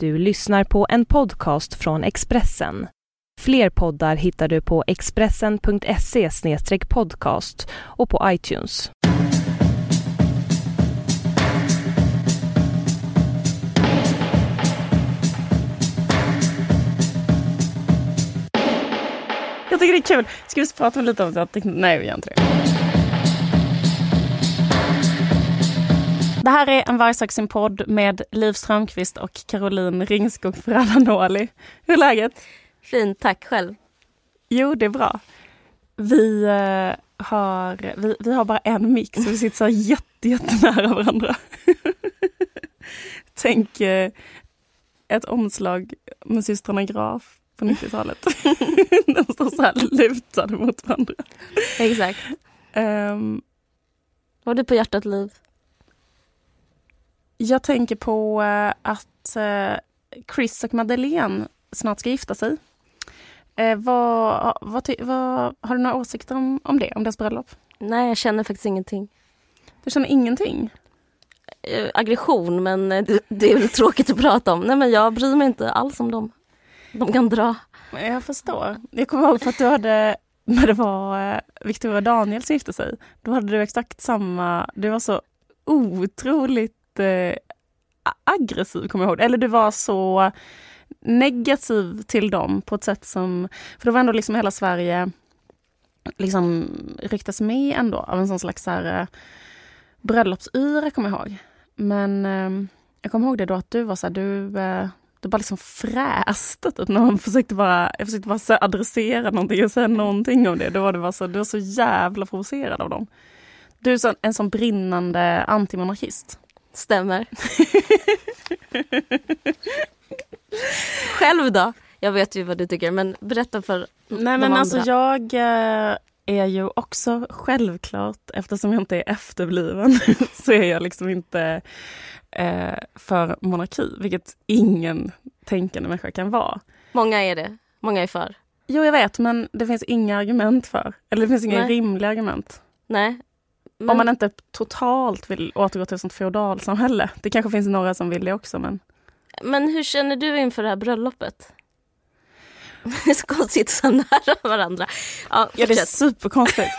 Du lyssnar på en podcast från Expressen. Fler poddar hittar du på expressen.se podcast och på iTunes. Jag tycker det är kul. Ska vi prata lite om det? Nej, vi gör inte det. Det här är en Varg sin podd med Liv Strömqvist och Caroline Ringskog Ferranoli. Hur är läget? Fint, tack själv. Jo, det är bra. Vi, uh, har, vi, vi har bara en mix så vi sitter så jätte, jättenära varandra. Tänk uh, ett omslag med systrarna Graf på 90-talet. De står så här lutade mot varandra. Exakt. Um, Vad har du på hjärtat, Liv? Jag tänker på uh, att uh, Chris och Madeleine snart ska gifta sig. Uh, vad, vad, vad, har du några åsikter om, om det, om deras bröllop? Nej, jag känner faktiskt ingenting. Du känner ingenting? aggression, men det, det, är väl tråkigt att prata om. Nej, men jag bryr mig inte alls om dem. De kan dra. Jag förstår. Jag kommer ihåg för att du hade, när det var Victoria och Daniel som gifte sig, då hade du exakt samma, du var så otroligt eh, aggressiv, kommer jag ihåg. Eller du var så negativ till dem på ett sätt som... För då var ändå liksom hela Sverige liksom ryktas med ändå av en sån slags så här, eh, bröllopsyra, kommer jag ihåg. Men eh, jag kommer ihåg det då att du var så här, du, eh, du bara liksom fräste typ, när man försökte bara, jag försökte bara så adressera någonting och säga någonting om det. Då var du, bara så, du var så jävla provocerad av dem. Du är så, en sån brinnande antimonarkist. Stämmer. Själv då? Jag vet ju vad du tycker, men berätta för Nej men alltså jag eh, är ju också självklart, eftersom jag inte är efterbliven, så är jag liksom inte eh, för monarki, vilket ingen tänkande människa kan vara. Många är det. Många är för. Jo, jag vet, men det finns inga argument för. Eller det finns inga Nej. rimliga argument. Nej, men... Om man inte totalt vill återgå till ett sånt feodalsamhälle. Det kanske finns några som vill det också. Men, men hur känner du inför det här bröllopet? Det är så konstigt så nära varandra. Ja, ja det är superkonstigt.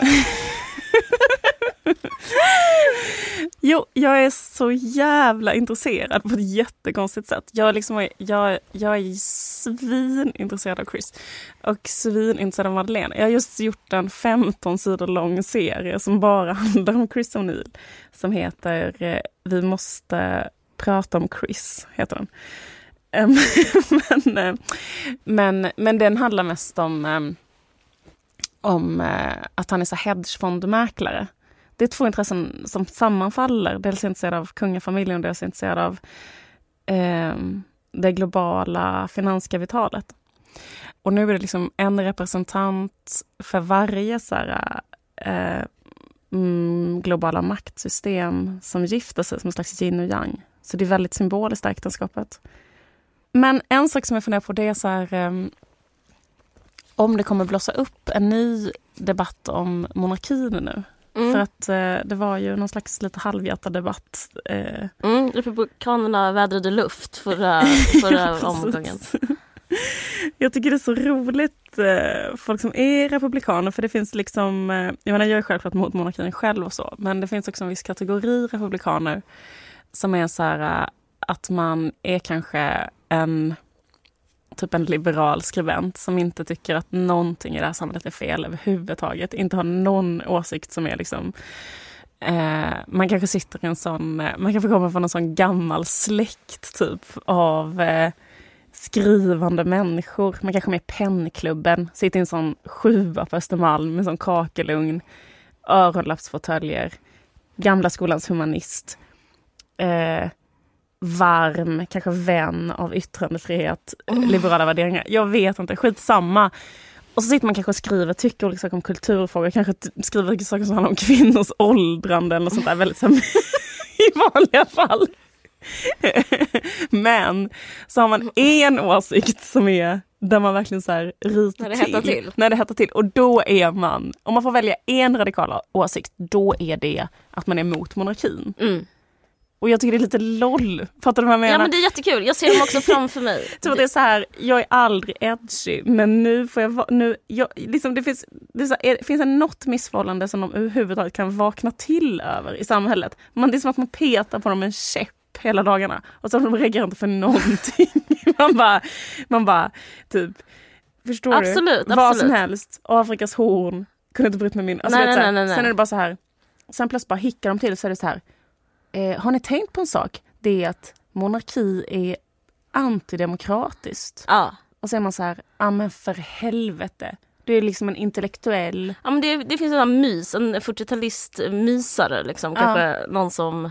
jo, jag är så jävla intresserad på ett jättekonstigt sätt. Jag, liksom, jag, jag är svinintresserad av Chris och svinintresserad av Madeleine. Jag har just gjort en 15 sidor lång serie som bara handlar om Chris O'Neill. Som heter eh, Vi måste prata om Chris, heter den. Eh, men, eh, men, men den handlar mest om, om att han är så hedgefondmäklare det är två intressen som sammanfaller. Dels är jag intresserad av kungafamiljen och dels är jag intresserad av eh, det globala finanskapitalet. Och nu är det liksom en representant för varje så här, eh, mm, globala maktsystem som gifter sig som en slags yin och yang. Så det är väldigt symboliskt, äktenskapet. Men en sak som jag funderar på det är så här, eh, om det kommer blossa upp en ny debatt om monarkin nu. Mm. För att eh, det var ju någon slags lite halvhjärtad debatt. Eh. Mm, Republikanerna vädrade luft förra, förra omgången. Jag tycker det är så roligt, eh, folk som är republikaner, för det finns liksom, eh, jag menar jag är självklart mot monarkin själv och så, men det finns också en viss kategori republikaner som är så här eh, att man är kanske en typ en liberal skribent som inte tycker att någonting i det här samhället är fel överhuvudtaget. Inte har någon åsikt som är liksom eh, man kanske sitter i en sån, eh, man kanske kommer från en sån gammal släkt typ av eh, skrivande människor. Man kanske är med i pennklubben, sitter i en sån sjua på Östermalm med en sån kakelugn, öronlappsfåtöljer, gamla skolans humanist. Eh, varm, kanske vän av yttrandefrihet, mm. liberala värderingar. Jag vet inte, skitsamma. Och så sitter man kanske och skriver, tycker olika saker om kulturfrågor, kanske skriver saker som handlar om kvinnors åldrande eller sånt där. Väldigt så I vanliga fall. Men så har man en åsikt som är där man verkligen så här ryter när det till. till. När det hettar till. Och då är man, om man får välja en radikal åsikt, då är det att man är emot monarkin. Mm. Och jag tycker det är lite LOL. Fattar du vad jag menar? Ja men det är jättekul, jag ser dem också framför mig. Så det är så här, jag är aldrig edgy men nu får jag nu, jag, liksom det finns, det, så här, det finns något missförhållande som de överhuvudtaget kan vakna till över i samhället. Man, det är som att man petar på dem med en käpp hela dagarna och så de reagerar inte för någonting. man bara, man bara typ, förstår Absolut, du? Vad absolut. som helst, Afrikas horn, kunde inte bryta med min... Alltså, Nej, nej, nej, nej. Sen är det bara så här, sen plötsligt bara hickar de till så är det så här, eh, har ni tänkt på en sak? Det är att monarki är antidemokratiskt. Ja. Och så är man så här, ja men för helvete. Du är liksom en intellektuell... Ja, men det, det finns en sån mys, en 40-talist-mysare. Liksom. Ja. Kanske någon som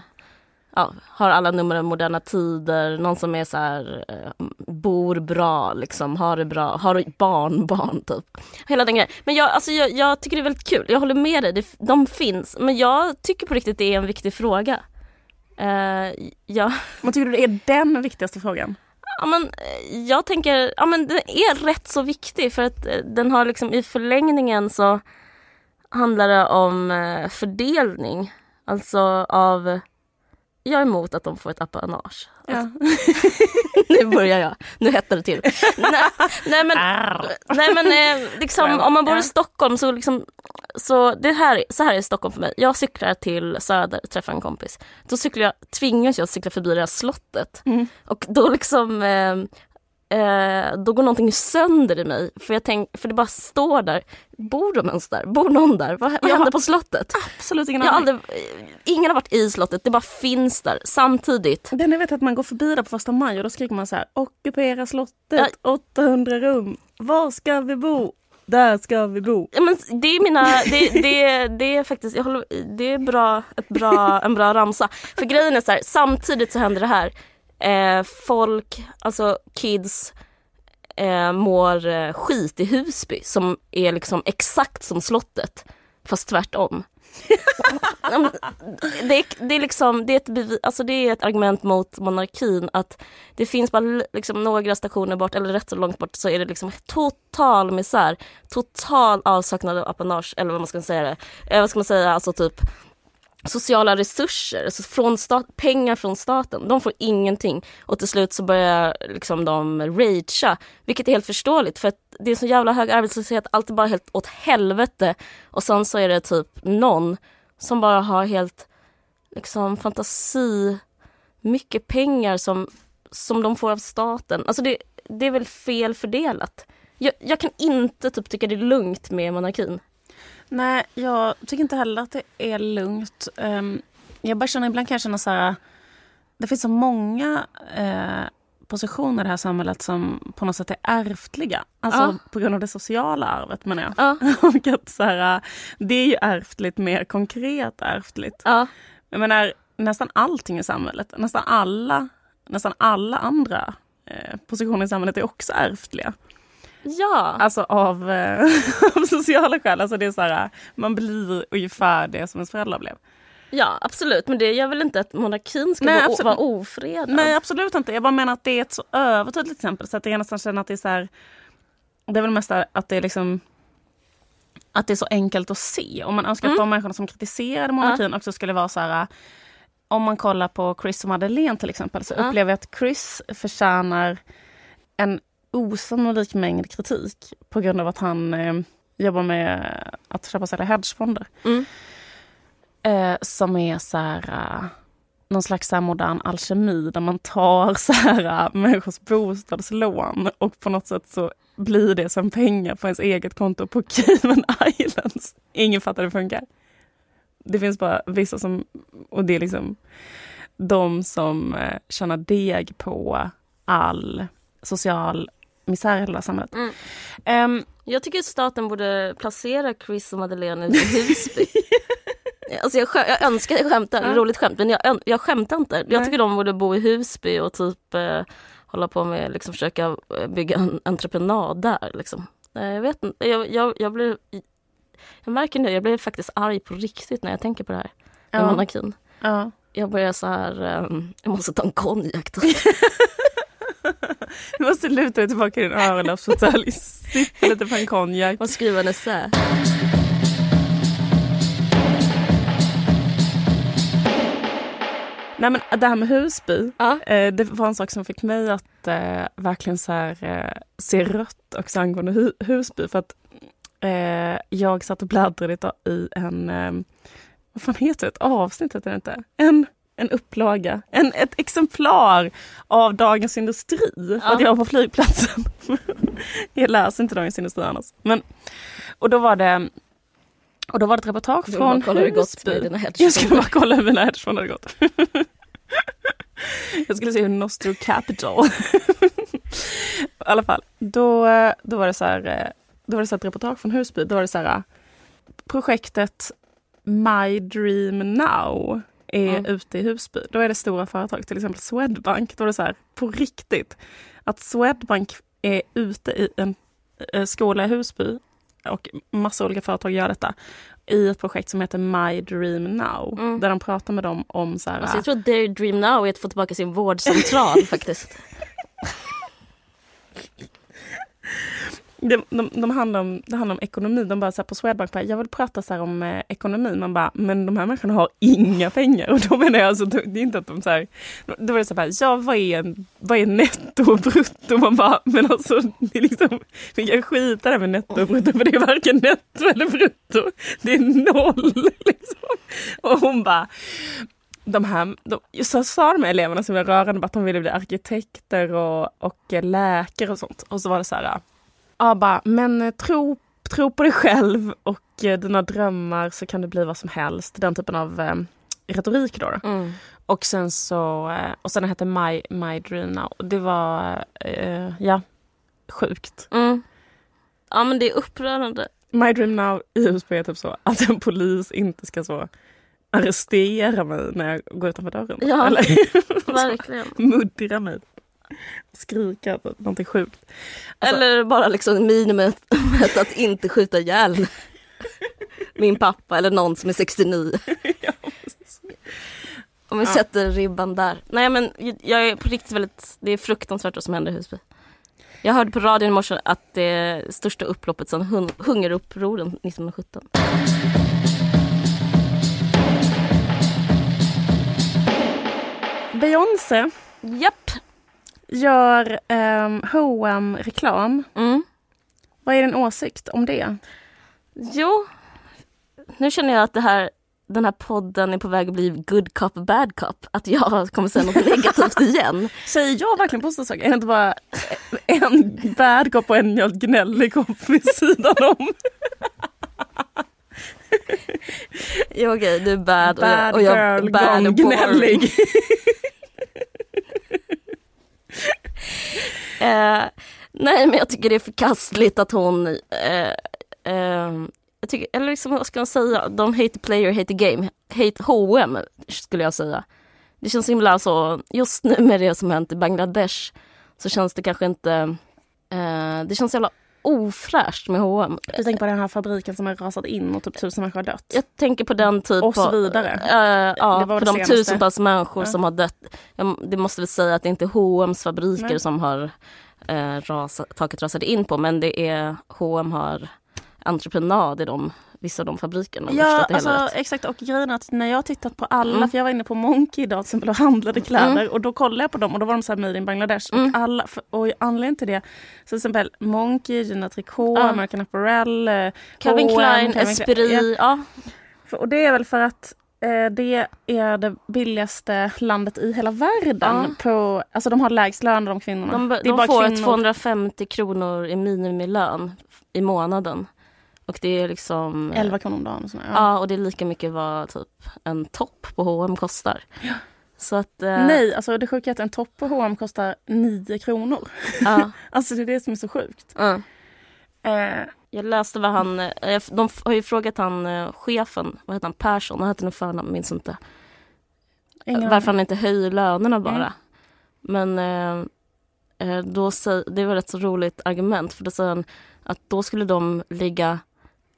ja, har alla nummer av Moderna Tider, någon som är så här, eh, bor bra, liksom, har det bra, har barnbarn typ. Hela den grejen. Men jag, alltså, jag, jag tycker det är väldigt kul, jag håller med dig, det, de finns. Men jag tycker på riktigt det är en viktig fråga. Eh, jag, Vad tycker du det är den viktigaste frågan? Ja, men, eh, jag tänker, ja men den är rätt så viktig för att eh, den har liksom i förlängningen så handlar det om fördelning. Alltså av, jag är emot att de får ett apanage. Ja. nu börjar jag, nu hettar det till. nej, nej men, nej, men eh, liksom, om man bor i Stockholm så, liksom, så det här, så här är Stockholm för mig. Jag cyklar till Söder, träffar en kompis. Då cyklar jag, tvingas jag cykla förbi det här slottet. Mm. Och då liksom eh, då går någonting sönder i mig. För, jag tänk, för det bara står där. Bor de ens där? Bor någon där? Vad, vad hände på slottet? Absolut ingen aning. aldrig, ingen har varit i slottet, det bara finns där samtidigt. Den jag vet att man går förbi där på första maj och då skriker man så här, ockupera slottet, Ja. 800 rum. Var ska vi bo? Där ska vi bo. Ja, men det är mina, det, det, det är faktiskt, jag håller, det är bra, ett bra, en bra ramsa. För grejen är så här, samtidigt så händer det här. Eh, folk, alltså kids, eh, mår eh, skit i Husby som är liksom exakt som slottet. Fast tvärtom. Men det, är, det, är liksom, det, är ett bevi, alltså det är ett argument mot monarkin att det finns bara li- liksom några stationer bort eller rätt så långt bort så är det liksom total misär. Total avsaknad av apanage eller vad man ska säga det. Eh, vad ska man säga, alltså typ sociala resurser, alltså från stat, pengar från staten. De får ingenting och till slut så börjar liksom de ragea, vilket är helt förståeligt för att det är så jävla hög arbetslöshet, allt är bara helt åt helvete och sen så är det typ någon som bara har helt liksom fantasi, mycket pengar som, som de får av staten. Alltså det, det är väl fel fördelat. Jag, jag kan inte typ tycka det är lugnt med monarkin. Nej, jag tycker inte heller att det är lugnt. Ehm, jag bara känner, ibland kan jag känna så här, det finns så många eh, positioner i det här samhället som på något sätt är ärftliga. Alltså Ja. på grund av det sociala arvet menar jag. Ja, Och att så här, det är ju ärftligt, mer konkret ärftligt. ja. Jag menar, nästan allting i samhället, nästan alla, nästan alla andra eh, positioner i samhället är också ärftliga. Ja, Alltså av, eh, av sociala skäl. Alltså det är så här, man blir ungefär det som ens föräldrar blev. ja, absolut. Men det gör väl inte att monarkin ska Nej, vara, ofredad? Nej absolut inte. Jag bara menar att det är ett så övertydligt exempel så att jag nästan känner att det är så här, Det är väl mest att det är liksom att det är så enkelt att se. Och man önskar att de människorna som kritiserade monarkin också skulle vara så här om man kollar på Chris och Madeleine till exempel så Ja. upplever jag att Chris förtjänar en osannolik mängd kritik på grund av att han eh, jobbar med att köpa och sälja hedgefonder. Mm. Eh, som är så här, eh, någon slags så modern alkemi där man tar så här, eh, människors bostadslån och på något sätt så blir det som pengar på ens eget konto på Cayman Islands. Ingen fattar hur det funkar. Det finns bara vissa som, och det är liksom de som eh, tjänar deg på all social misär i hela samhället. Mm. Ehm, Jag tycker att staten borde placera Chris och Madeleine i Husby. Alltså jag, jag önskar, jag skämtar, Ja. roligt skämt, men jag, jag skämtar inte. Jag Nej. tycker de borde bo i Husby och typ eh, hålla på med, liksom försöka eh, bygga en entreprenad där. Liksom. Eh, jag vet inte, jag, jag, jag blir, jag märker nu, jag blir faktiskt arg på riktigt när jag tänker på det här med Ja. monarkin. ja. Jag börjar så här, ehm, jag måste ta en konjak. Du måste luta dig tillbaka i din öronlappsfåtölj, sippa lite på en konjak. och skriva en essä. Nej men det här med Husby, Ja. eh, det var en sak som fick mig att eh, verkligen så här, eh, se rött också angående hu Husby. För att eh, jag satt och bläddrade i en, eh, vad fan heter det, ett avsnitt heter det inte? En, en upplaga, en, ett exemplar av Dagens Industri. För att Ja. jag var på flygplatsen. jag läser inte Dagens Industri annars. Men, och då var det och då var det ett reportage Du från kolla Husby. Jag skulle bara kolla hur mina hedgefonder hade gått. jag skulle se hur Nostro Capital. I alla fall, då, då var det så här, då var det så ett reportage från Husby. Då var det så här, projektet My Dream Now är Mm. ute i Husby. Då är det stora företag, till exempel Swedbank. Då är det så här, på riktigt, att Swedbank är ute i en eh, skola i Husby och massa olika företag gör detta i ett projekt som heter My Dream Now. Mm. Där de pratar med dem om så här, Alltså jag tror att their dream now är att få tillbaka sin vårdcentral faktiskt. de, de, de handlar om, det handlar om ekonomi. De bara så här på Swedbank, bara, jag vill prata så här om eh, ekonomi. Man bara, men de här människorna har inga pengar. Och då menar jag alltså, det är inte att de så här, då var det så här, ja vad är, en, vad är netto och brutto? Man bara, men alltså, det är liksom, vi kan skita där med netto och brutto, för det är varken netto eller brutto. Det är noll liksom. Och hon bara, de här, de, så sa de här eleverna som var rörande, att de ville bli arkitekter och, och eh, läkare och sånt. Och så var det så här, ja bara, men eh, tro, tro på dig själv och eh, dina drömmar så kan det bli vad som helst. Den typen av eh, retorik då. då. Mm. Och sen så, eh, och sen hette My, My Dream Now. Det var, eh, ja, sjukt. Mm. Ja men det är upprörande. My Dream Now i Husby är typ så att en polis inte ska så arrestera mig när jag går utanför dörren. Ja. Verkligen. muddra mig. Skrika någonting sjukt. Alltså- Eller bara liksom minimumet att inte skjuta ihjäl min pappa eller någon som är 69. Ja, Om vi Ja. sätter ribban där. Nej men jag är på riktigt väldigt, det är fruktansvärt vad som händer i Husby. Jag hörde på radion i morse att det är största upploppet sedan hun- hungerupproren 1917. Beyoncé Japp. Gör um, H&M reklam Mm. Vad är din åsikt om det? Jo, nu känner jag att det här, den här podden är på väg att bli good cop, bad cop. Att jag kommer säga något negativt igen. Säger jag verkligen positiva saker? Är det inte bara en bad cop och en gnällig cop vid sidan om? Jo, okej, du är bad, Bad och jag, och jag bad och gnällig. Eh, nej, men jag tycker det är förkastligt att hon... Eh, eh, jag tycker, eller liksom, vad ska man säga? De hate the player, hate the game. Hate H&M skulle jag säga. Det känns så himla så... Just nu med det som hänt i Bangladesh så känns det kanske inte... Eh, det känns jävla ofräscht med H&M. Du tänker på den här fabriken som har rasat in och typ tusen människor har dött. Jag tänker på den typ Och så vidare. Eh, ja, på de tusentals människor Ja. som har dött. Det måste väl säga att det inte är H&M's fabriker Nej. som har eh, rasa, taket rasade in på men det är H&M har entreprenad i de, vissa av de fabrikerna. Ja, alltså, exakt. Och grejen är att när jag tittat på alla, Mm. för jag var inne på Monkey idag till exempel och handlade kläder och då kollade jag på dem och då var de så här made in Bangladesh. Mm. Och, alla, och anledningen till det, så till exempel Monkey, Gina Tricot, Ja. American Apparel, eh, Calvin H&M, Klein, Calvin Esprit, Ja, ja. och det är väl för att eh, det är det billigaste landet i hela världen. På, alltså de har lägst lön de kvinnorna. De, de får kvinnor. 250 kronor i minimilön i månaden. Och det är liksom... 11 kronor om dagen. Och sådär. Ja. Ja, och det är lika mycket vad typ en topp på H&M kostar. Så att... eh, Nej, alltså det sjuka är att en topp på H&M kostar 9 kronor. Ja, Alltså det är det som är så sjukt. ja. Eh, Jag läste vad han, eh, de har ju frågat han eh, chefen, vad heter han, Persson, vad heter han förnamn, minns inte. ingen Varför han inte höjer lönerna bara. Mm. Men eh, eh, då det var ett så roligt argument för då säger han att då skulle de ligga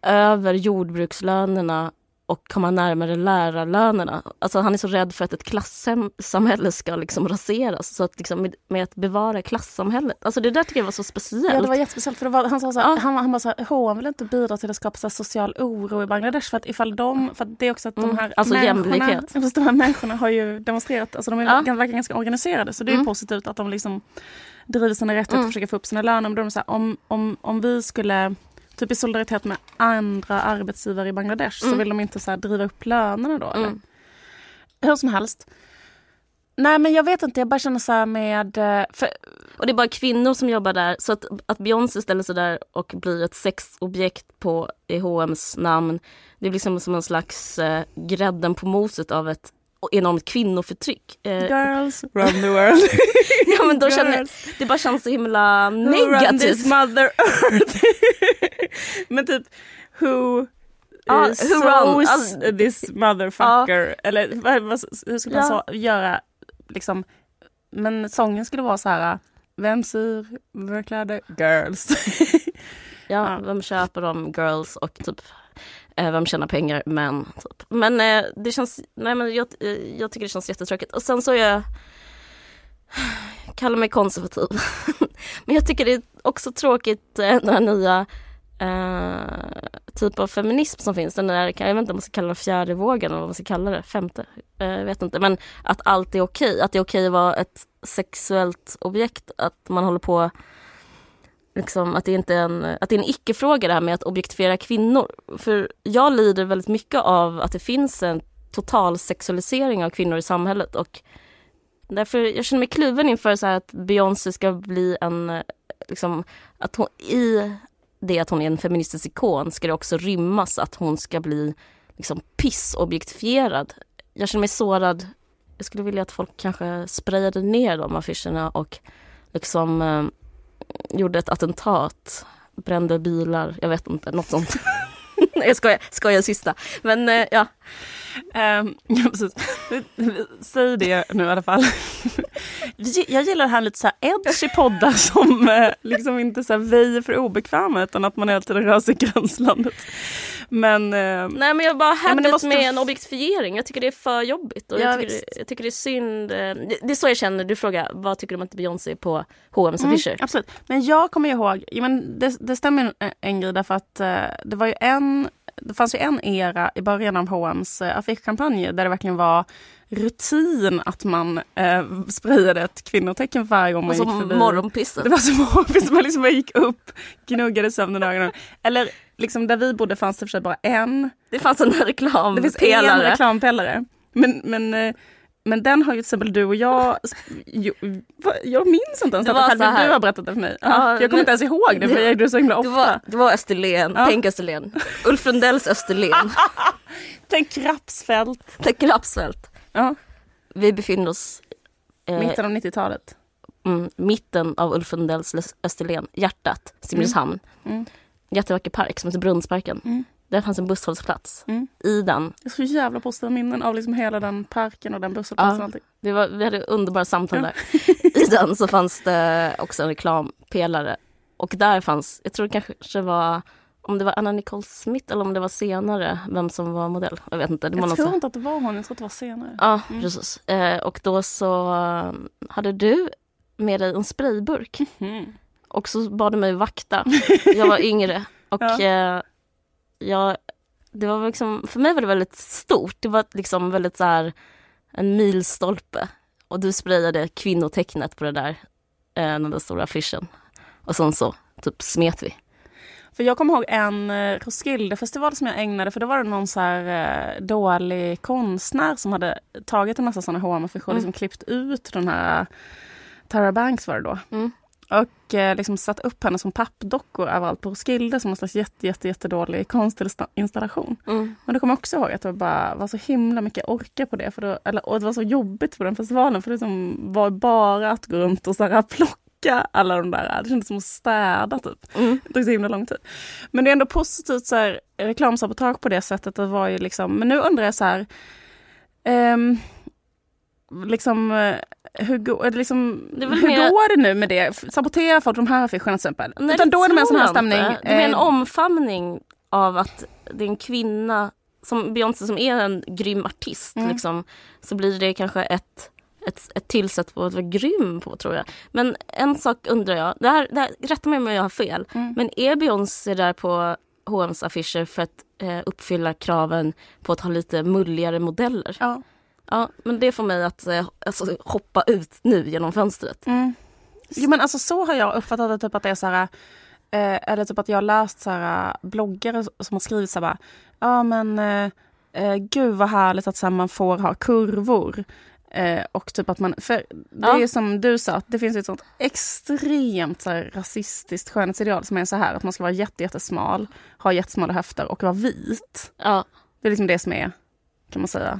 över jordbrukslönerna och komma närmare lärarlönerna. Alltså han är så rädd för att ett klassamhälle ska liksom raseras. Så att liksom med, att bevara klassamhället. Alltså det där tycker jag var så speciellt. Ja det var jättespeciellt för var, han sa så här, Ja. han, han bara så här, vill inte bidra till att skapa så social oro i Bangladesh för att ifall de, för det är också att de Mm, här alltså människorna, de här människorna har ju demonstrerat, alltså de är, Ja. verkar ganska organiserade så det är Mm. positivt att de liksom driver sina rättigheter Mm. och försöker få upp sina löner. Men de är så här, om, om, om vi skulle Typ i solidaritet med andra arbetsgivare i Bangladesh så Mm. vill de inte så här, driva upp lönerna då eller? Mm. Hur som helst. Nej men jag vet inte, jag bara känner så här med... eh, För, Och det är bara kvinnor som jobbar där. Så att, att Beyoncé ställer sig där och blir ett sexobjekt på i H&M's namn. Det blir liksom som en slags eh, grädden på moset av ett enormt kvinnoförtryck. Eh, girls run the world. ja, men då känner, det bara känns så himla Who run this negativt. mother earth. men typ who Ja, uh, who run- sows alltså- this motherfucker. Eller vad, vad, hur skulle man så, göra? Liksom, men sången skulle vara så här. Vem syr våra kläder? Girls. Ja, Ja. vem köper dem? Girls och typ Eh, vem tjänar pengar? Män. Typ. Men eh, det känns, nej men jag, eh, jag tycker det känns jättetråkigt. Och sen så är jag, kallar mig konservativ. men jag tycker det är också tråkigt eh, den här nya eh, typ av feminism som finns. Den där, jag vet inte om man ska kalla det fjärde vågen eller vad man ska kalla det, femte. Eh, jag vet inte. Men att allt är okej. Att det är okej att vara ett sexuellt objekt. Att man håller på liksom, att det inte är en, att det är en icke-fråga det här med att objektifiera kvinnor. För jag lider väldigt mycket av att det finns en total sexualisering av kvinnor i samhället och därför jag känner mig kluven inför så här att Beyoncé ska bli en, liksom, att hon i det att hon är en feministisk ikon ska det också rymmas att hon ska bli liksom pissobjektifierad. Jag känner mig sårad. Jag skulle vilja att folk kanske sprayade ner de affischerna och liksom eh, gjorde ett attentat, brände bilar, jag vet inte, något sånt. Nej jag skojar, skojar sista. Men eh, ja, Um, ja, precis. Säg det nu i alla fall. Jag gillar det här lite så här edgy poddar som eh, liksom inte så här väjer för obekväma utan att man hela tiden rör sig i gränslandet. Men eh, nej men jag bara men det hävdat måste- med en objektifiering. Jag tycker det är för jobbigt och Ja, jag, tycker jag tycker det är synd. eh, Det, det är så jag känner, du frågar vad tycker du om att Beyoncé är på H&M's Mm, affischer? absolut. Men jag kommer ihåg, men det, det stämmer en, en grej därför att eh, det var ju en det fanns ju en era i början av H&M's eh, affischkampanj där det verkligen var rutin att man eh, sprayade ett kvinnotecken varje gång man gick förbi. morgonpissen. Det var så morgontid, man liksom gick upp, gnuggade sömnen i ögonen. Eller liksom där vi bodde fanns det för sig bara en. Det fanns en Det finns en reklampelare. reklampelare. Men, men, eh, men den har ju till exempel du och jag, va? jag minns inte ens Det så men här. du har berättat det för mig. Ja, jag kommer inte ens ihåg det, för jag gjorde det så himla Det ofta. var, det var Österlen, Ja. tänk Österlen. Ulf Lundells Österlen. Tänk Rapsfält. Tänk Rapsfält. Ja, Vi befinner oss eh, mitten av 90-talet. mm, mitten av Ulf Lundells Österlen, hjärtat, Simrishamn. Mm. Jättevacker park som heter Brunnsparken. Mm. Där fanns en busshållplats. Mm. I den, Jag så jävla positiva minnen av liksom hela den parken och den busshållplatsen Ja. det var, vi hade underbara samtal där. I den så fanns det också en reklampelare. Och där fanns, jag tror det kanske var, om det var Anna Nicole Smith eller om det var senare, vem som var modell. Jag vet inte. Det var Jag tror så- inte att det var hon, jag tror att det var senare. Ja, Mm. precis. Eh, och då så eh, hade du med dig en sprayburk Mm. och så bad du mig vakta. Jag var yngre och Ja. eh, jag, det var liksom, för mig var det väldigt stort. Det var liksom väldigt så här en milstolpe och du sprayade kvinnotecknet på det där, eh, den där stora affischen. Och sen så typ smet vi. För jag kommer ihåg en eh, Roskildefestival som jag ägnade, för då var det någon så här eh, dålig konstnär som hade tagit en massa sådana H&M-affischer och Mm. liksom klippt ut den här Tara Banks var det då. Mm. Och eh, liksom satt upp henne som pappdockor överallt på Roskilde som en slags jätte, jätte, jättedålig konstinstallation. Mm. Men då kommer jag också ihåg att det bara var så himla mycket orka på det. För då, eller, och det var så jobbigt på den festivalen för det liksom var bara att gå runt och så här plocka alla de där. Det kändes som att städa typ. Mm. Det tog så himla lång tid. Men det är ändå positivt så här, reklamsabotage på det sättet. Det var ju liksom, men nu undrar jag så här. ehm, liksom, eh, hur, är det liksom, hur mer- går det nu med det? Saboterar folk de här affischerna till exempel? Nej, Utan då är det mer en sån här stämning. inte. Det är en eh, omfamning av att det är en kvinna som Beyoncé som är en grym artist Mm. liksom, så blir det kanske ett, ett, ett till sätt på att vara grym på tror jag. Men en sak undrar jag, det här, det här, rätta mig om jag har fel, Mm. men är Beyoncé där på H&M's affischer för att eh, uppfylla kraven på att ha lite mulligare modeller? Ja. Ja, men det får mig att eh, alltså, hoppa ut nu genom fönstret. Mm. Jo men alltså så har jag uppfattat det, typ att det är så här, eh, eller typ att jag har läst så här, bloggare som har skrivit så här, bara, ja men eh, eh, gud vad härligt att så här, man får ha kurvor. Eh, och typ att man, för det Ja. är som du sa, att det finns ett sånt extremt så här, rasistiskt skönhetsideal som är så här att man ska vara jätte, jättesmal, ha jättesmala höfter och vara vit. Ja, Det är liksom det som är, kan man säga.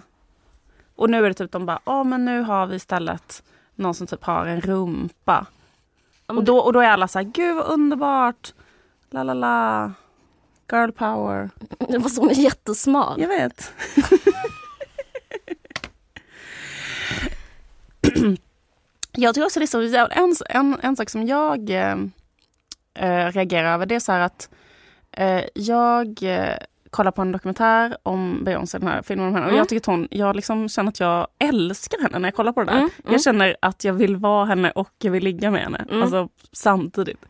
Och nu är det typ de bara, ja men nu har vi istället någon som typ har en rumpa. Men Och då, och då är alla så här, gud vad underbart, la la la, girl power. det var som är jättesmal. Jag vet. jag tror också det är så jävla, en, en, en sak som jag eh, eh, reagerar över det är så här att eh, jag kollar på en dokumentär om Beyoncé, den här filmen om henne. Och Mm. jag tycker att hon, jag liksom känner att jag älskar henne när jag kollar på det där. Mm, mm. Jag känner att jag vill vara henne och jag vill ligga med henne. Mm. Alltså samtidigt.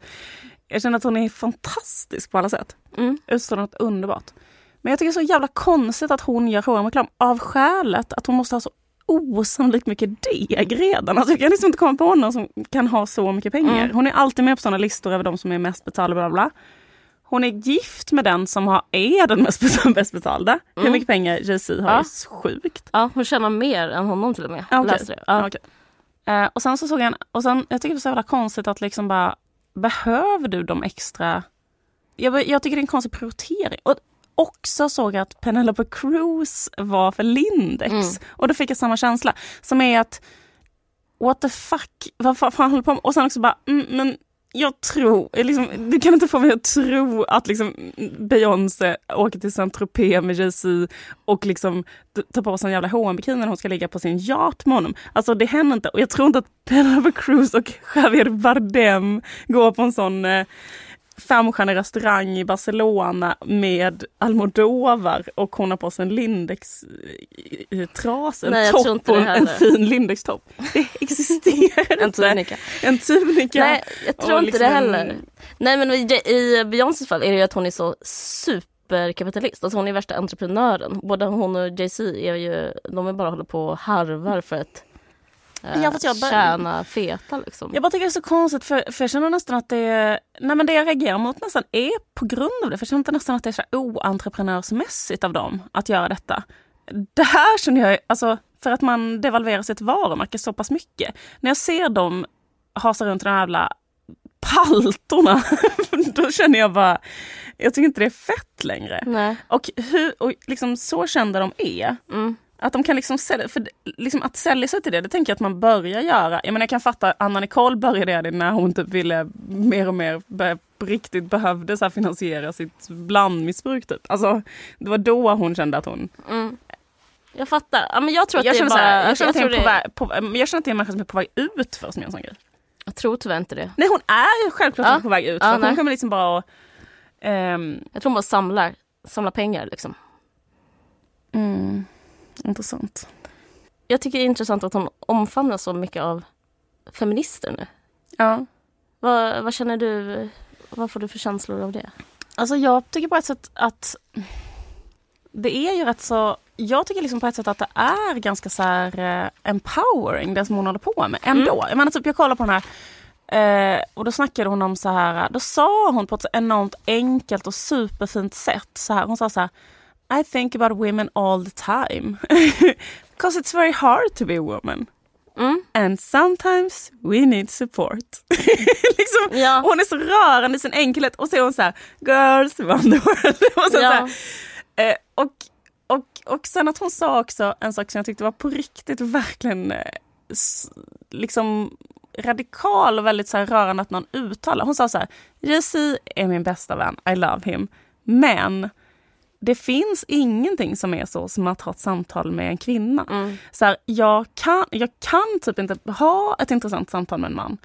Jag känner att hon är fantastisk på alla sätt. Mm. Utstrålar något underbart. Men jag tycker det är så jävla konstigt att hon gör H&M-reklam av skälet att hon måste ha så osannolikt mycket deg redan. Alltså jag kan liksom inte komma på någon som kan ha så mycket pengar. Mm. Hon är alltid med på sådana listor över de som är mest betalda. Bla bla. Hon är gift med den som har, är den mest. Bäst betalda. Hur Mm. mycket pengar Jay-Z har Ja. är sjukt. Ja, hon tjänar mer än honom till och med. Okej. Läste. Ja. Okej. Eh, och sen så såg jag och sen, jag tycker det är så jävla konstigt att liksom bara, behöver du de extra... Jag, jag tycker det är en konstig prioritering. Och också såg jag att Penelope Cruz var för Lindex. Mm. Och då fick jag samma känsla. Som är att, what the fuck, vad fan fan håller du på med? Och sen också bara, mm, men jag tror, eh, liksom, du kan inte få mig att tro att liksom Beyoncé åker till Saint-Tropez med Jay-Z och liksom tar på sig en jävla hm bikini när hon ska ligga på sin yacht med honom. Alltså det händer inte. Och jag tror inte att Penelope Cruz och Javier Bardem går på en sån eh, femstjärnig restaurang i Barcelona med Almodovar och hon har på sig en Lindex-trasa, Nej, en jag topp och det en, en fin Lindex-topp. Det existerar En inte. tunika. En tunika. Nej, jag tror inte liksom det en- heller. Nej men i, i Beyoncés fall är det ju att hon är så superkapitalist. Alltså hon är värsta entreprenören. Både hon och Jay-Z är ju, de är bara håller på och harvar för att eh, Ja, jag bara- tjäna feta liksom. Jag bara tycker det är så konstigt för, för jag känner nästan att det Nej men det jag reagerar mot nästan är på grund av det. För jag känner nästan att det är så oentreprenörsmässigt av dem att göra detta. Det här känner jag, alltså för att man devalverar sitt varumärke så pass mycket. När jag ser dem hasa runt i de här jävla paltorna, då känner jag bara, jag tycker inte det är fett längre. Nej. Och, hur, och liksom så kända de är, Mm. Att de kan liksom sälja, för liksom att sälja sig till det, det tänker jag att man börjar göra. Jag menar jag kan fatta, Anna Nicole började det när hon typ ville mer och mer börja, riktigt behövde så finansiera sitt blandmissbruk typ. Alltså det var då hon kände att hon... Mm. Jag fattar. Ja, men jag tror att Jag det är känner, bara... så här, jag, känner att jag, det är en det, på väg, på, jag känner att det är en människa som är på väg ut för som gör en sån grej. jag tror tyvärr inte det. Nej hon är självklart Ja. på väg ut. Ja, för hon kommer liksom bara att, ehm, Jag tror hon bara samlar, samlar pengar liksom. mm, Intressant. Jag tycker det är intressant att hon omfamnar så mycket av feminister nu. Ja. Vad, vad känner du? Vad får du för känslor av det? Alltså jag tycker på ett sätt att det är ju rätt så, jag tycker liksom på ett sätt att det är ganska så här eh, empowering det som hon håller på med ändå. Jag menar typ jag kollar på den här eh, och då snackade hon om så här, då sa hon på ett så enormt enkelt och superfint sätt så här, hon sa så här I think about women all the time. Because it's very hard to be a woman. Mm. And sometimes we need support. liksom, Ja. Hon är så rörande i sin enkelhet och så är hon så här, girls run the world. och, så Ja. så här, eh, och, och, och sen att hon sa också en sak som jag tyckte var på riktigt verkligen eh, liksom radikal och väldigt så här rörande att någon uttalar. Hon sa så här, Jay-Z är min bästa vän, I love him. Men det finns ingenting som är så som att ha ett samtal med en kvinna. Mm. Så här, jag, kan, jag kan typ inte ha ett intressant samtal med en man.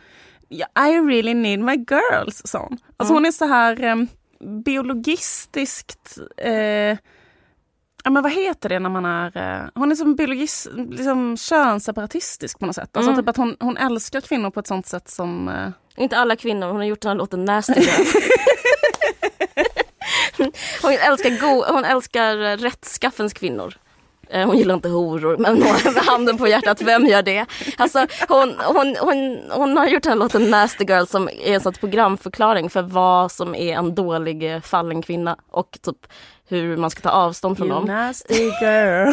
I really need my girls, sa hon. Alltså Mm. hon är så här eh, biologistiskt eh, Ja, men vad heter det när man är... eh, Hon är som biologist, liksom könsseparatistisk på något sätt. Alltså Mm. typ att hon, hon älskar kvinnor på ett sånt sätt som... eh, Inte alla kvinnor, hon har gjort den här låten Nasty. hon, älskar go- hon älskar eh, rättskaffens kvinnor. Eh, Hon gillar inte horor, men med handen på hjärtat, vem gör det? Alltså, hon, hon, hon, hon har gjort den här låten Nasty Girl som är en sorts programförklaring för vad som är en dålig eh, fallen kvinna och typ hur man ska ta avstånd från You dem. nasty girl,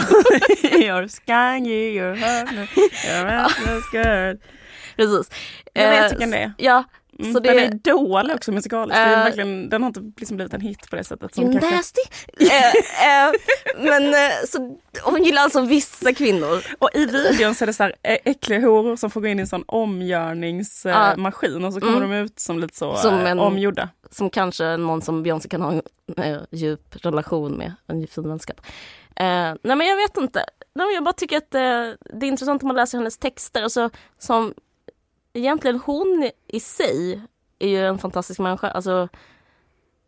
you're skangy, you're hot, you're a restless girl. Precis. Jag vet vilken det är. Ja, Mm, så Den det- är dålig också musikaliskt. Eh, verkligen, den har inte liksom blivit en hit på det sättet. Som kanske... nasty. eh, eh, men eh, så, hon gillar alltså vissa kvinnor. Och i videon så är det så här äckliga horor som får gå in i en sån omgörningsmaskin och så kommer Mm. de ut som lite så Som eh, en- omgjorda. som kanske någon som Beyoncé kan ha en djup relation med, en fin vänskap. Nej men jag vet inte. Nej, jag bara tycker att det är intressant om man läser hennes texter. Alltså, som egentligen hon i sig är ju en fantastisk människa. Alltså,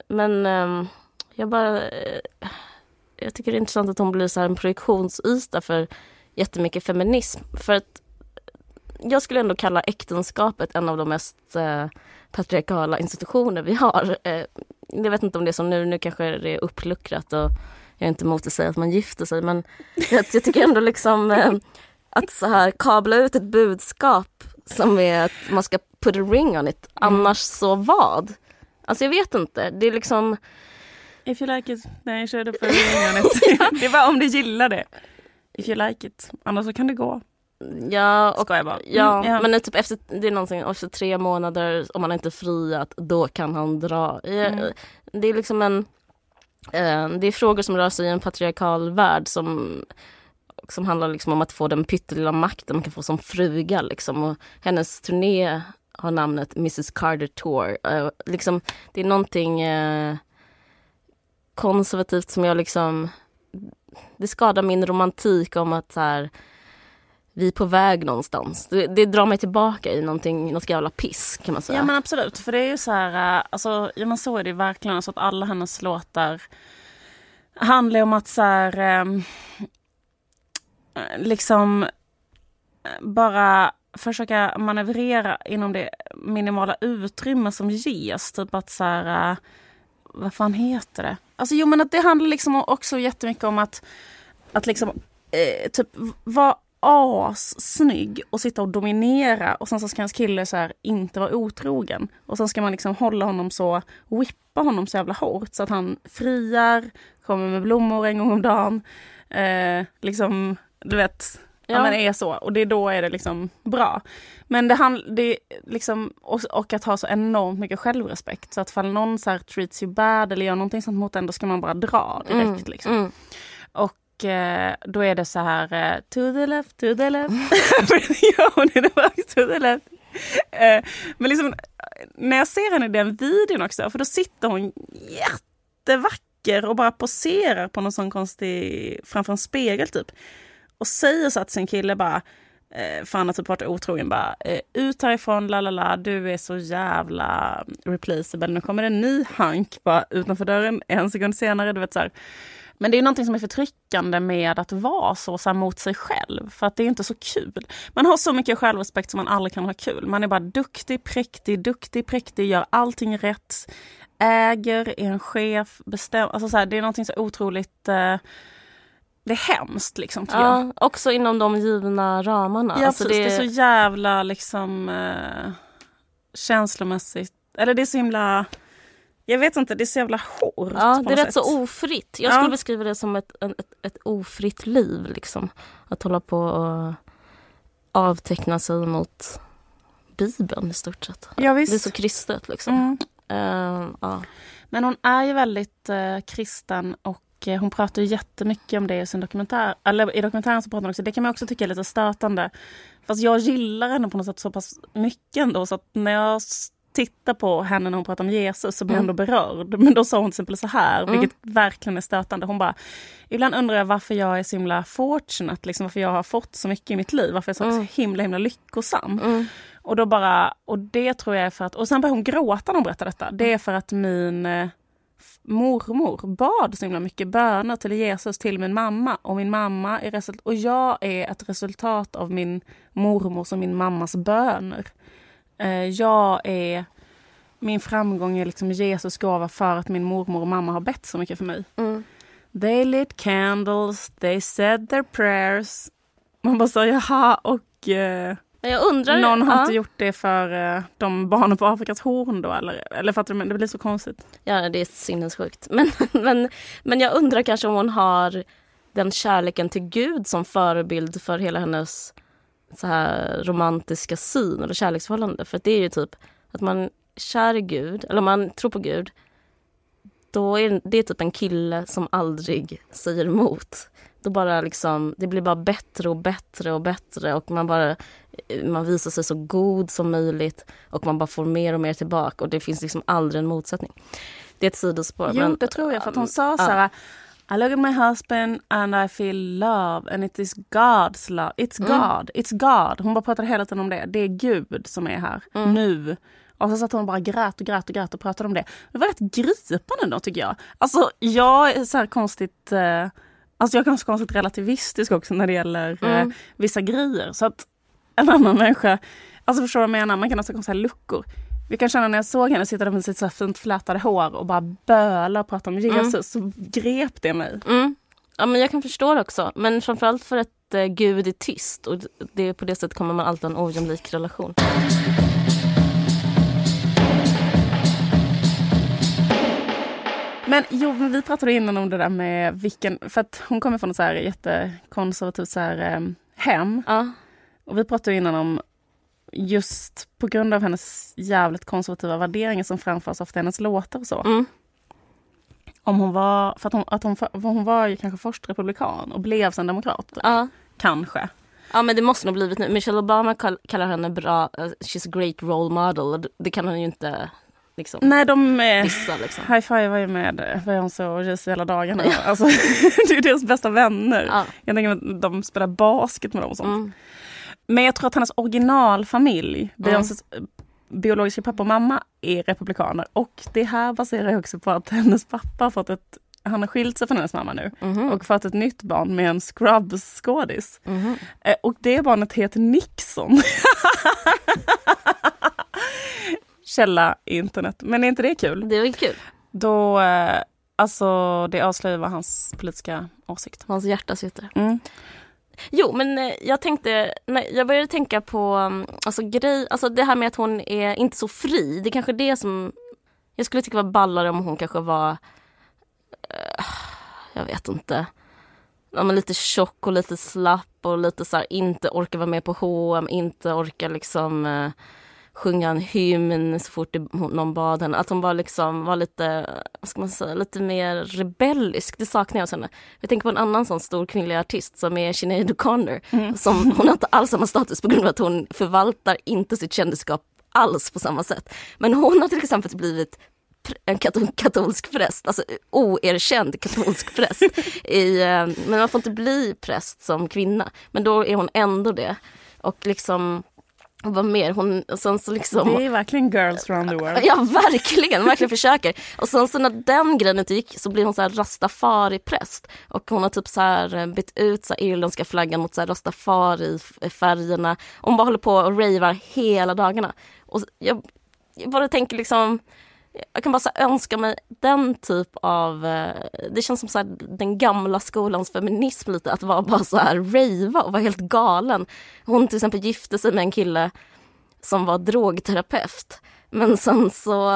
men um, jag bara... Uh, jag tycker det är intressant att hon blir så här en projektionsyta för jättemycket feminism. För att jag skulle ändå kalla äktenskapet en av de mest eh, patriarkala institutioner vi har. Eh, jag vet inte om det är som nu, nu kanske det är uppluckrat och jag är inte emot att säga att man gifter sig men jag, jag tycker ändå liksom eh, att så här kabla ut ett budskap som är att man ska put a ring on it, annars så vad? Alltså jag vet inte, det är liksom If you like it, you should have put a ring on it. det är bara om du gillar det. If you like it, annars så kan det gå. Ja, och, Skojar bara. ja, Mm, ja. men typ efter, det är någonting, efter tre månader, om man inte friat, då kan han dra. Ja, Mm. Det är liksom en, eh, det är frågor som rör sig i en patriarkal värld som, som handlar liksom om att få den pyttelilla makten man kan få som fruga liksom. Och hennes turné har namnet Mrs Carter Tour. Uh, liksom, det är någonting uh, konservativt som jag liksom, det skadar min romantik om att så här, vi är på väg någonstans. Det, det drar mig tillbaka i någonting, något jävla piss kan man säga. Ja men absolut, för det är ju så här, eh, alltså, ja, men så är det verkligen, alltså att alla hennes låtar handlar om att så här, ehm, liksom bara försöka manövrera inom det minimala utrymme som ges. Typ att så här, äh, vad fan heter det? Alltså jo men att det handlar liksom också jättemycket om att, att liksom eh, typ vara assnygg och sitta och dominera och sen så ska hans kille så här inte vara otrogen. Och sen ska man liksom hålla honom så, whippa honom så jävla hårt så att han friar, kommer med blommor en gång om dagen. Eh, liksom, du vet, ja. Men är så. Och det är då är det liksom bra. Men det, hand, det är liksom, och, och att ha så enormt mycket självrespekt. Så att fall någon så här treats you bad eller gör någonting sånt mot en, då ska man bara dra direkt. Mm, Liksom. mm. Och eh, då är det så här, eh, to the left, to the left. ja, hon är tillbaka to the left. Eh, men liksom, när jag ser henne i den videon också, för då sitter hon jättevacker och bara poserar på någon sån konstig, framför en spegel typ. Och säger så att sin kille bara, eh, för han har typ varit otrogen, bara eh, ut härifrån, la la la, du är så jävla replaceable. Nu kommer det en ny hank bara utanför dörren en sekund senare. Du vet så här. Men det är någonting som är förtryckande med att vara så, så här, mot sig själv. För att det är inte så kul. Man har så mycket självrespekt som man aldrig kan ha kul. Man är bara duktig, präktig, duktig, präktig, gör allting rätt. Äger, är en chef, bestämmer. Alltså så här, det är någonting så otroligt... Eh, det är hemskt liksom. Ja, också inom de givna ramarna. Ja, Alltså, precis. Det... är så jävla liksom eh, känslomässigt. Eller det är så himla... Jag vet inte, det är så jävla hårt. Ja, det är rätt sätt. så ofritt. Jag Ja. skulle beskriva det som ett, ett, ett ofritt liv. Liksom. Att hålla på och avteckna sig mot Bibeln i stort sett. Ja, Det är så kristet liksom. Mm. Eh, ja. Men hon är ju väldigt eh, kristen och hon pratar ju jättemycket om det i sin dokumentär. Eller i dokumentären så pratar hon också, det kan man också tycka är lite stötande. Fast jag gillar henne på något sätt så pass mycket ändå så att när jag tittar på henne när hon pratar om Jesus så blir jag Mm. ändå berörd. Men då sa hon till exempel så här, Mm. vilket verkligen är stötande. Hon bara, ibland undrar jag varför jag är så himla fortunate, liksom varför jag har fått så mycket i mitt liv, varför jag är så Mm. himla himla lyckosam. Mm. Och då bara, och det tror jag är för att, och sen börjar hon gråta när hon berättar detta. Det är för att min, eh, mormor bad så himla mycket böner till Jesus till min mamma och min mamma är result- och jag är ett resultat av min mormors och min mammas böner. Eh, jag är min framgång är liksom Jesus gåva för att min mormor och mamma har bett så mycket för mig. Mm. They lit candles, they said their prayers. Man bara säger jaha och eh, jag undrar... någon har ja. inte gjort det för eh, de barnen på Afrikas horn då eller? Eller fattar du? Det blir så konstigt. Ja, det är sinnessjukt. Men, men, men jag undrar kanske om hon har den kärleken till Gud som förebild för hela hennes så här romantiska syn eller kärleksförhållande. För det är ju typ att man kär i Gud, eller om man tror på Gud, då är det typ en kille som aldrig säger emot. Då bara liksom, det blir bara bättre och bättre och bättre och man bara man visar sig så god som möjligt och man bara får mer och mer tillbaka och det finns liksom aldrig en motsättning. Det är ett sidospår. Jo, men, det tror jag för att hon sa så här I look at my husband and I feel love and it is God's love. It's Mm. God, it's God. Hon bara pratade hela tiden om det. Det är Gud som är här Mm. nu. Och så satt hon och bara grät och grät och grät och pratade om det. Det var rätt gripande då tycker jag. Alltså jag är så här konstigt eh, Alltså jag är ganska konstigt relativistisk också när det gäller eh, Mm. vissa grejer. Så att en annan människa, alltså förstår du vad jag menar? Man kan också säga luckor. Vi kan känna när jag såg henne sitta där med sitt så fint flätade hår och bara böla och prata om Jesus, så grep det mig. Mm. Ja, men jag kan förstå det också. Men framförallt för att eh, Gud är tyst och det, på det sättet kommer man alltid ha en ojämlik relation. Men jo, men vi pratade innan om det där med vilken, för att hon kommer från ett så här jättekonservativt så här, eh, hem. Ja. Och vi pratade innan om just på grund av hennes jävligt konservativa värderingar som framförs ofta i hennes låtar och så. Mm. Om hon var, för att hon, att hon, för hon var ju kanske först republikan och blev sen demokrat. Ja. Kanske. ja, men det måste nog blivit nu. Michelle Obama kall, kallar henne bra, uh, she's a great role model. Det kan hon ju inte liksom Nej, de eh, liksom. high five var ju med Beyoncé och Jay-Z hela dagarna. Alltså, det är deras bästa vänner. Ja. Jag tänker att de spelar basket med dem och sånt. Mm. Men jag tror att hennes originalfamilj, Beyoncés eh, biologiska pappa och mamma, är republikaner. Och det här baserar jag också på att hennes pappa har fått ett han har skilt sig från hennes mamma nu Mhm. och fått ett nytt barn med en Scrubs-skådis. Eh, Och det barnet heter Nixon. Källa internet. Men är inte det kul? Det ju kul. Då, eh, alltså det avslöjar vad hans politiska åsikt. Hans hjärta sitter. Mm. Jo, men eh, jag tänkte, nej, jag började tänka på um, alltså, grej, alltså det här med att hon är inte så fri. Det är kanske det som jag skulle tycka var ballare om hon kanske var, eh, jag vet inte, ja, men lite tjock och lite slapp och lite så här, inte orkar vara med på H&M, inte orkar liksom sjunga en hymn så fort det, någon bad henne. Att hon var liksom var lite, vad ska man säga, lite mer rebellisk. Det saknar jag hos henne. Jag tänker på en annan sån stor kvinnlig artist som är Sinead O'Connor. Som, hon har inte alls samma status på grund av att hon förvaltar inte sitt kändisskap alls på samma sätt. Men hon har till exempel blivit en katol katolsk präst, alltså oerkänd katolsk präst. I, eh, men man får inte bli präst som kvinna. Men då är hon ändå det. Och liksom, vad mer? Hon, och sen så liksom... Det är verkligen girls around the world. Ja verkligen, verkligen försöker. Och sen så när den grejen inte gick så blir hon så här rastafari-präst. Och hon har typ så här eh, bytt ut så här irländska flaggan mot så här rastafari-färgerna. Hon bara håller på och ravar hela dagarna. Och jag, jag bara tänker liksom, jag kan bara så önska mig den typ av, eh, det känns som så här, den gamla skolans feminism lite, att vara bara så här rejva och vara helt galen. Hon till exempel gifte sig med en kille som var drogterapeut. Men sen så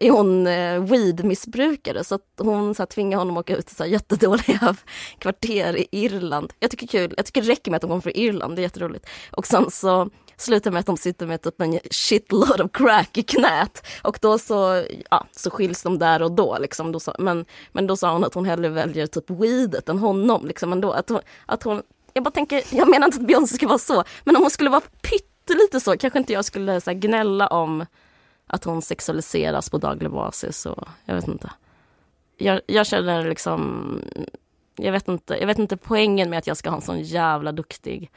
är hon eh, weedmissbrukare så att hon så här, tvingar honom att åka ut till så här, jättedåliga kvarter i Irland. Jag tycker kul, jag tycker det räcker med att hon kommer från Irland, det är jätteroligt. Och sen så slutar med att de sitter med typ en shitload of crack i knät och då så, ja, så skiljs de där och då. Liksom. då sa, men, men då sa hon att hon hellre väljer typ weedet än honom. Liksom, ändå. Att hon, att hon, jag bara tänker, jag menar inte att Beyoncé ska vara så, men om hon skulle vara pyttelite så kanske inte jag skulle så här, gnälla om att hon sexualiseras på daglig basis och jag vet inte. Jag, jag känner liksom, jag vet inte, jag vet inte poängen med att jag ska ha en sån jävla duktig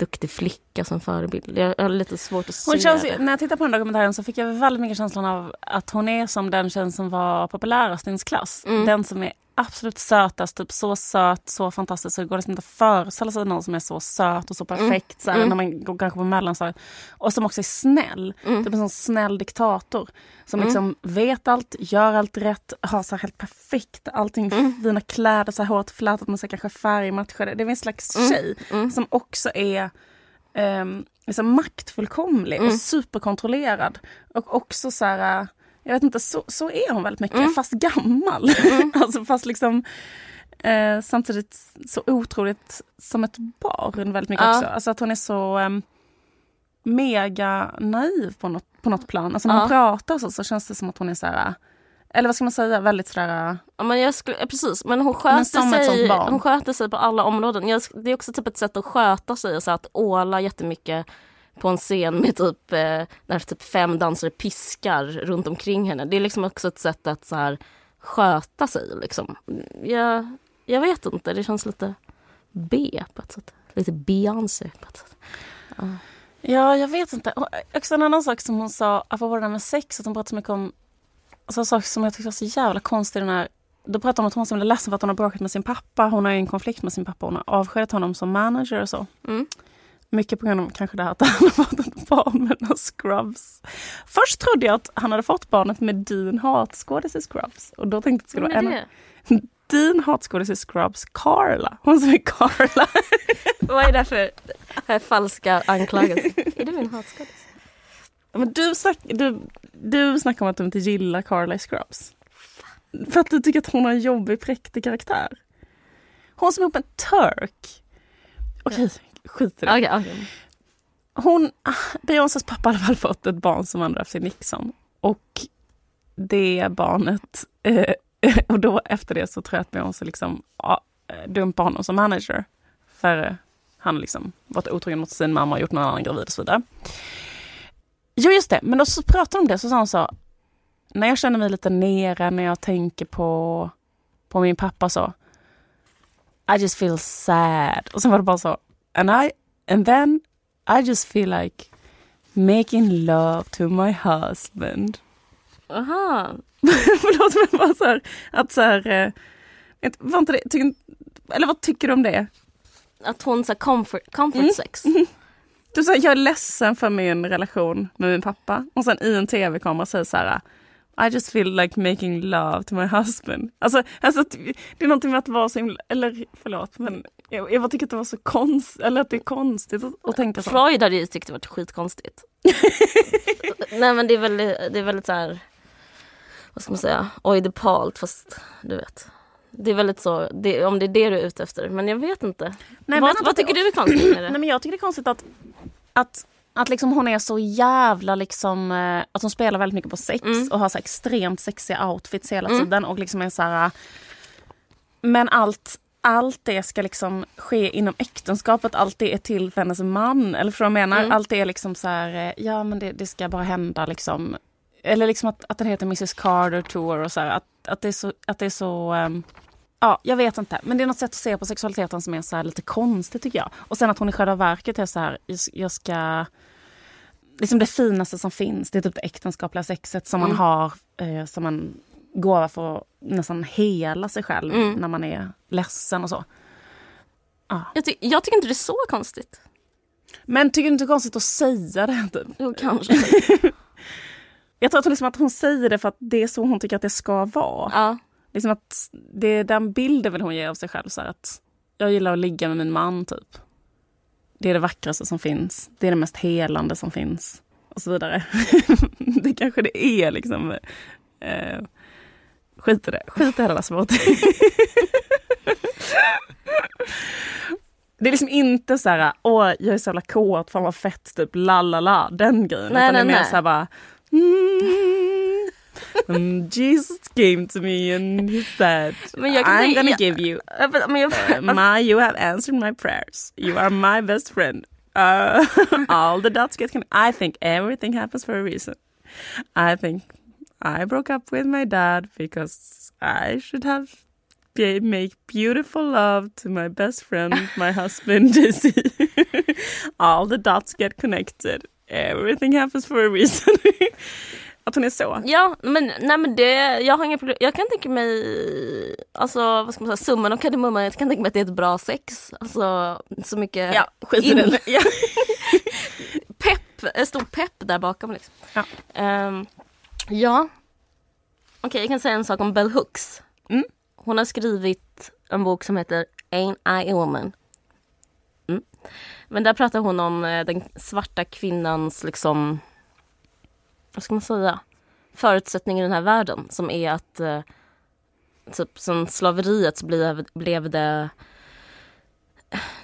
duktig flicka som förebild. Jag har lite svårt att se Hon känns, det. när jag tittar på den dokumentären så fick jag väldigt mycket känslan av att hon är som den tjejen som var populärast i ens klass. Mm. Den som är absolut sötast, typ så söt, så fantastisk så det går liksom inte att föreställa sig någon som är så söt och så perfekt så här, Mm. när man går kanske på mellanstadiet. Och som också är snäll. Mm. Typ en sån snäll diktator. Som Mm. liksom vet allt, gör allt rätt, har så helt perfekt, allting Mm. fina kläder, så här hårt flätat med så kanske färgmatchade. Det är en slags Mm. tjej Mm. som också är um, liksom maktfullkomlig Mm. och superkontrollerad. Och också så här, jag vet inte, så, så är hon väldigt mycket, Mm. fast gammal. Mm. alltså fast liksom eh, samtidigt så otroligt som ett barn väldigt mycket Ja. också. Alltså att hon är så um, mega naiv på något, på något plan. Alltså när hon Ja. pratar så, så känns det som att hon är så här, eller vad ska man säga, väldigt sådär... Ja, men jag skulle, ja, precis, men hon Men sköter, ett sig, hon sköter sig på alla områden. Jag, det är också typ ett sätt att sköta sig, så att åla jättemycket på en scen med typ, eh, när typ fem dansare piskar runt omkring henne. Det är liksom också ett sätt att så här, sköta sig. Liksom. Jag, jag vet inte, det känns lite B på ett sätt. Lite Beyoncé på ett sätt. Ja, jag vet inte. Och Också en annan sak som hon sa, apropå det där med sex, att hon pratade så mycket om alltså, en sak som jag tyckte var så jävla konstig. Den här, då pratade hon om att hon så himla ledsen för att hon har bråkat med sin pappa. Hon har ju en konflikt med sin pappa. Hon har avskedat honom som manager och så. Mm. Mycket på grund av kanske det här att han har fått ett barn med några scrubs. Först trodde jag att han hade fått barnet med Dean Hatskådis i Scrubs. Och då tänkte jag att det skulle vara en? Dean Hatskådis i Scrubs, Carla. Hon som är Carla. Vad är det för, för falska anklagelser? är det min hatskådis? Men du, snack, du, du snackar om att du inte gillar Carla i Scrubs. För att du tycker att hon har en jobbig präktig karaktär. Hon som är ihop med en turk. Okej, skit i det. Okej, okej. Hon, ah, Beyoncés pappa har i alla fall fått ett barn som andra efter Nixon. Och det barnet, eh, och då efter det så tror jag att Beyoncé liksom ja, eh, dumpar honom som manager. För eh, han har liksom varit otrogen mot sin mamma och gjort någon annan gravid och så vidare. Jo just det, men då så pratade de om det så sa hon så. När jag känner mig lite nere, när jag tänker på, på min pappa så. I just feel sad. Och sen var det bara så. And, I, and then I just feel like making love to my husband. Aha. Förlåt men bara så här, att så här, eh, var inte det, tycker, eller vad tycker du om det? Att hon sa comfort, comfort Mm. sex. Du säger jag är ledsen för min relation med min pappa och sen i en tv-kamera säger så här I just feel like making love to my husband. Alltså, alltså det är någonting med att vara så himla, eller förlåt men jag, jag tycker att det var så konstigt, eller att det är konstigt att, att tänka så. Freud hade ju tyckt det var skitkonstigt. Nej men det är väldigt, det är väldigt så här, vad ska man säga, oidipalt fast du vet. Det är väldigt så, det, om det är det du är ute efter. Men jag vet inte. Nej, men vad, vänta, vad tycker du är konstigt med det? Nej men jag tycker det är konstigt att, att, att liksom hon är så jävla liksom, eh, att hon spelar väldigt mycket på sex Mm. och har så extremt sexiga outfits hela Mm. tiden och liksom är så här. Men allt, allt det ska liksom ske inom äktenskapet, allt det är till för hennes man. Eller för vad jag menar, Mm. allt det är liksom så här, eh, ja men det, det ska bara hända liksom. Eller liksom att, att den heter Mrs Carter Tour och så här, att, att det är så, att det är så ehm, Ja, jag vet inte. Men det är något sätt att se på sexualiteten som är så här lite konstigt tycker jag. Och sen att hon i själva verket är så här, jag ska... Liksom det finaste som finns, det är typ det äktenskapliga sexet som man Mm. har eh, som en gåva för att nästan hela sig själv Mm. när man är ledsen och så. Jag, ty- jag tycker inte det är så konstigt. Men tycker du inte det är konstigt att säga det? Typ? Jo, kanske. Jag tror att, hon liksom att hon säger det för att det är så hon tycker att det ska vara. ja. Liksom att det är den bilden vill hon ge av sig själv. Så att jag gillar att ligga med min man typ. Det är det vackraste som finns. Det är det mest helande som finns. Och så vidare. det kanske det är liksom. Eh, skit i det. Skit i det svårt. Det är liksom inte så här, åh jag är så jävla kåt, fan vad fett, typ la la la, den grejen. Nej, Utan det är nej, mer nej. så här bara, mm, mm, Jesus came to me and he said, Men jag I'm gonna jag- give you, men- jag, my, you have answered my prayers. You are my best friend. Uh, all the dots get connected. I think everything happens for a reason. I think I broke up with my dad because I should have be, make beautiful love to my best friend, my husband JC. All the dots get connected. Everything happens for a reason. att hon är så. Ja, men, nej, men det, jag har inga problem. Jag kan tänka mig, alltså vad ska man säga, summan av kardemumman, jag kan tänka mig att det är ett bra sex. Alltså så mycket Ja, skit i den. Pepp, en stor pepp där bakom liksom. Ja. Ehm, ja. Okej, jag kan säga en sak om Bell Hooks. Mm. Hon har skrivit en bok som heter Ain't I a woman? Mm. Men där pratar hon om eh, den svarta kvinnans liksom, vad ska man säga, förutsättning i den här världen som är att eh, typ som slaveriet så blev, blev det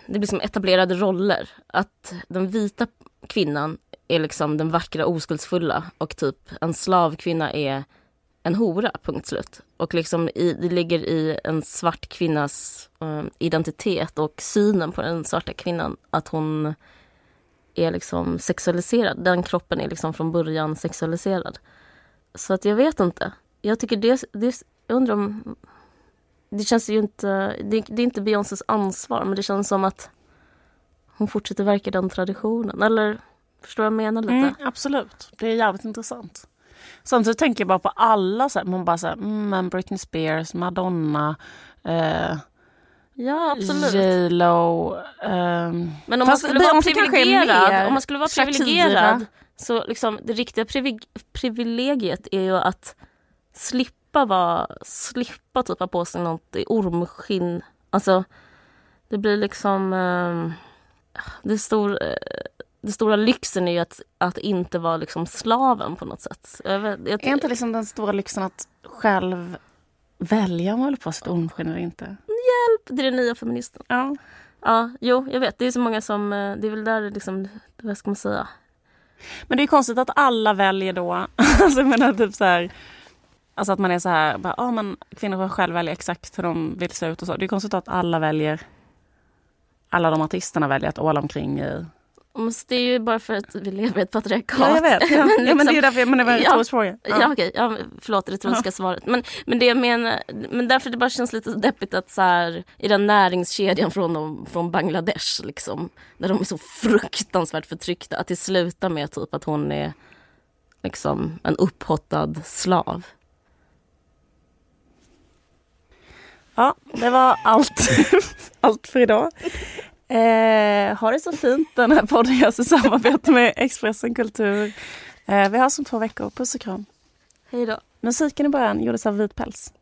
det blir som etablerade roller. Att den vita kvinnan är liksom den vackra oskuldsfulla och typ en slavkvinna är en hora, punkt slut. Och liksom i, det ligger i en svart kvinnas eh, identitet och synen på den svarta kvinnan att hon är liksom sexualiserad. Den kroppen är liksom från början sexualiserad. Så att jag vet inte. Jag tycker det, det jag undrar om det känns ju inte, det, det är inte Beyoncés ansvar men det känns som att hon fortsätter verka i den traditionen. Eller förstår vad jag menar lite? Mm, absolut, det är jävligt intressant. Samtidigt tänker jag bara på alla, så här, man bara så här, mm, Britney Spears, Madonna, eh, Ja absolut. J Lo. ehm, Men om man skulle vara är privilegierad, om man skulle vara privilegierad så liksom det riktiga privi- privilegiet är ju att slippa vara, slippa typ ha på sig något i ormskinn. Alltså det blir liksom ehm, det, stor, eh, det stora lyxen är ju att, att inte vara liksom slaven på något sätt. Jag jag, är inte liksom den stora lyxen att själv välja om man håller på sitt ormskinn eller inte? det är den nya feministen. Ja. Ja, jo, jag vet. Det är så många som, eh, det är väl där liksom, vad ska man säga? Men det är konstigt att alla väljer då, alltså jag menar typ så här, alltså att man är så här, bara, ah, men kvinnor får själv välja exakt hur de vill se ut och så. Det är konstigt att alla väljer, alla de artisterna väljer att åla omkring i... Det är ju bara för att vi lever i ett patriarkat. Ja, jag vet. Ja, Men ja, men det är liksom- därför jag menar, det var en Ja. fråga. Ja, okej, ja, förlåt det retoriska svaret. Men, men det jag menar, men därför det bara känns lite deppigt att så här, i den näringskedjan från, de, från Bangladesh liksom, där de är så fruktansvärt förtryckta, att det slutar med typ att hon är liksom en upphottad slav. Ja, det var allt, allt för idag. Eh, ha det så fint. Den här podden görs i samarbete med Expressen Kultur. Eh, vi hörs om två veckor. Puss och kram. Hej då. Musiken i början gjordes av Vit päls.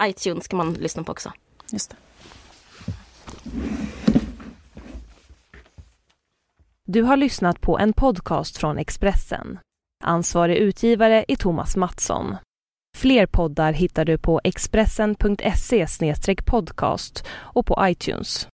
iTunes kan man lyssna på också. Just det. Du har lyssnat på en podcast från Expressen. Ansvarig utgivare är Thomas Mattsson. Fler poddar hittar du på expressen.se podcast och på iTunes.